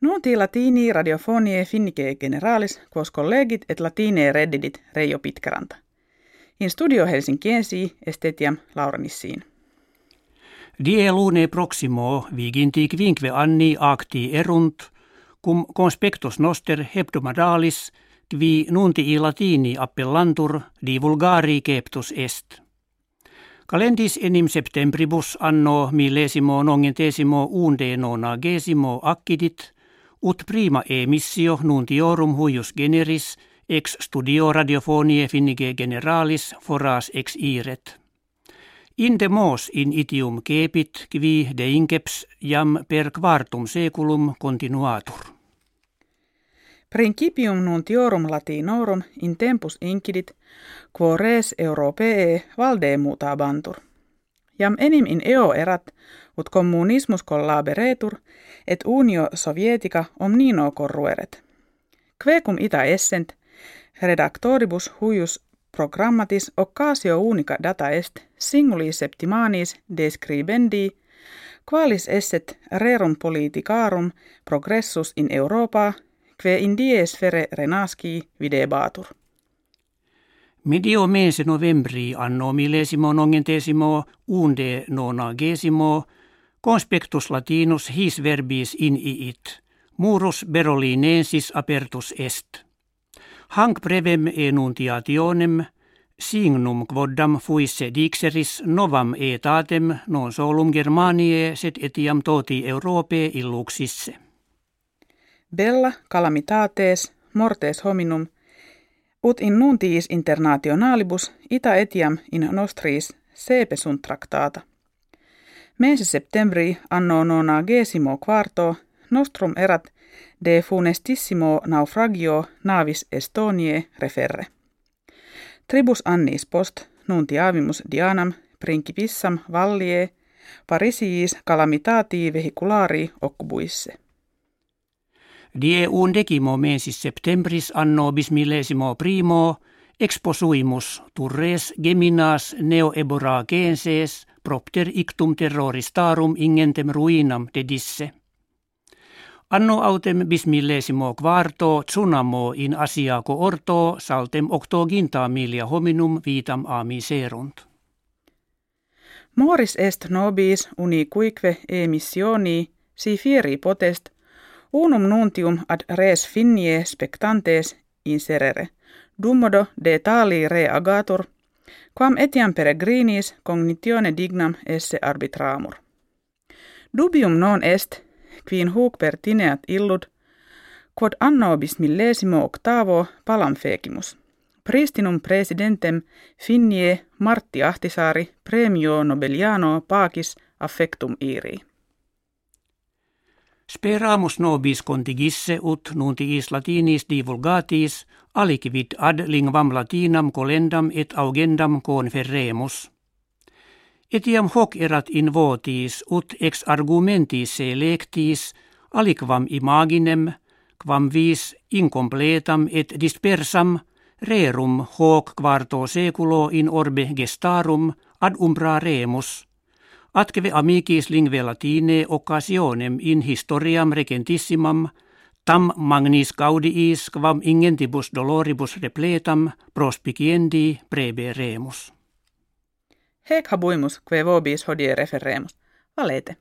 Nunti latini radiofonie finnike generalis, quos collegit et latine reddidit Reijo Pitkeranta. In studio Helsinkiensi estetiam Lauranissiin. Die lune proximo viginti quinque anni acti erunt, cum conspectus noster hebdomadalis qui nunti latini appellantur divulgari keptus est. Kalendis enim septembribus anno millesimo nongentesimo unde gesimo accidit, ut prima emissio nuntiorum huius generis ex studio radiofonie finnige generalis foras ex iret. In mos in itium kepit qui de inkeps jam per quartum seculum continuatur. Principium nuntiorum latinorum in tempus incidit, quo res europee valde mutabantur. Jam enim in eo erat, ut communismus collaberetur, et unio sovietica omnino corrueret. Quecum ita essent, redactoribus huius programmatis occasio unica data est singuli septimanis describendi, qualis esset rerum politicarum progressus in Europa, que in dies fere renasci videbatur. Medio mese novembri anno millesimo nongentesimo unde nonagesimo conspectus latinus his verbis in iit, murus berolinensis apertus est. Hanc brevem enunciationem signum quoddam fuisse dixeris novam etatem non solum Germaniae sed etiam toti Europae illuxisse. Bella calamitates mortes hominum ut in nuntiis internationalibus ita etiam in nostris sepe sunt tractata. Mense septembri anno gesimo quarto nostrum erat de funestissimo naufragio navis Estonie referre. Tribus annis post nuntiavimus dianam principissam vallie parisiis calamitati vehiculari occubuisse. Die undecimo mensis septembris anno bismillesimo primo exposuimus turres geminas neoebora genses propter ictum terroristarum ingentem ruinam dedisse. Anno autem bismillesimo quarto tsunamo in asiaco orto saltem octoginta milia hominum vitam amiserunt. Moris est nobis uni cuique emissioni si fieri potest unum nuntium ad res finnie spectantes inserere, dummodo de tali re agatur, quam etiam peregrinis cognitione dignam esse arbitramur. Dubium non est, quin huc pertineat illud, quod anno millesimo octavo palam fecimus. Pristinum presidentem finnie Martti Ahtisaari premio Nobeliano pacis affectum iri. Speramus nobis contigisse ut nuntiis latinis divulgatis alicivit ad lingvam latinam colendam et augendam conferremus. Etiam hoc erat in votis ut ex argumentis se lectis aliquam imaginem quam vis incompletam et dispersam rerum hoc quarto seculo in orbe gestarum ad umbra remus – Atkeve amicis lingve latine occasionem in historiam regentissimam tam magnis gaudiis quam ingentibus doloribus repletam prospiciendi prebe remus. Hec habuimus, que vobis hodie referemus. Valete.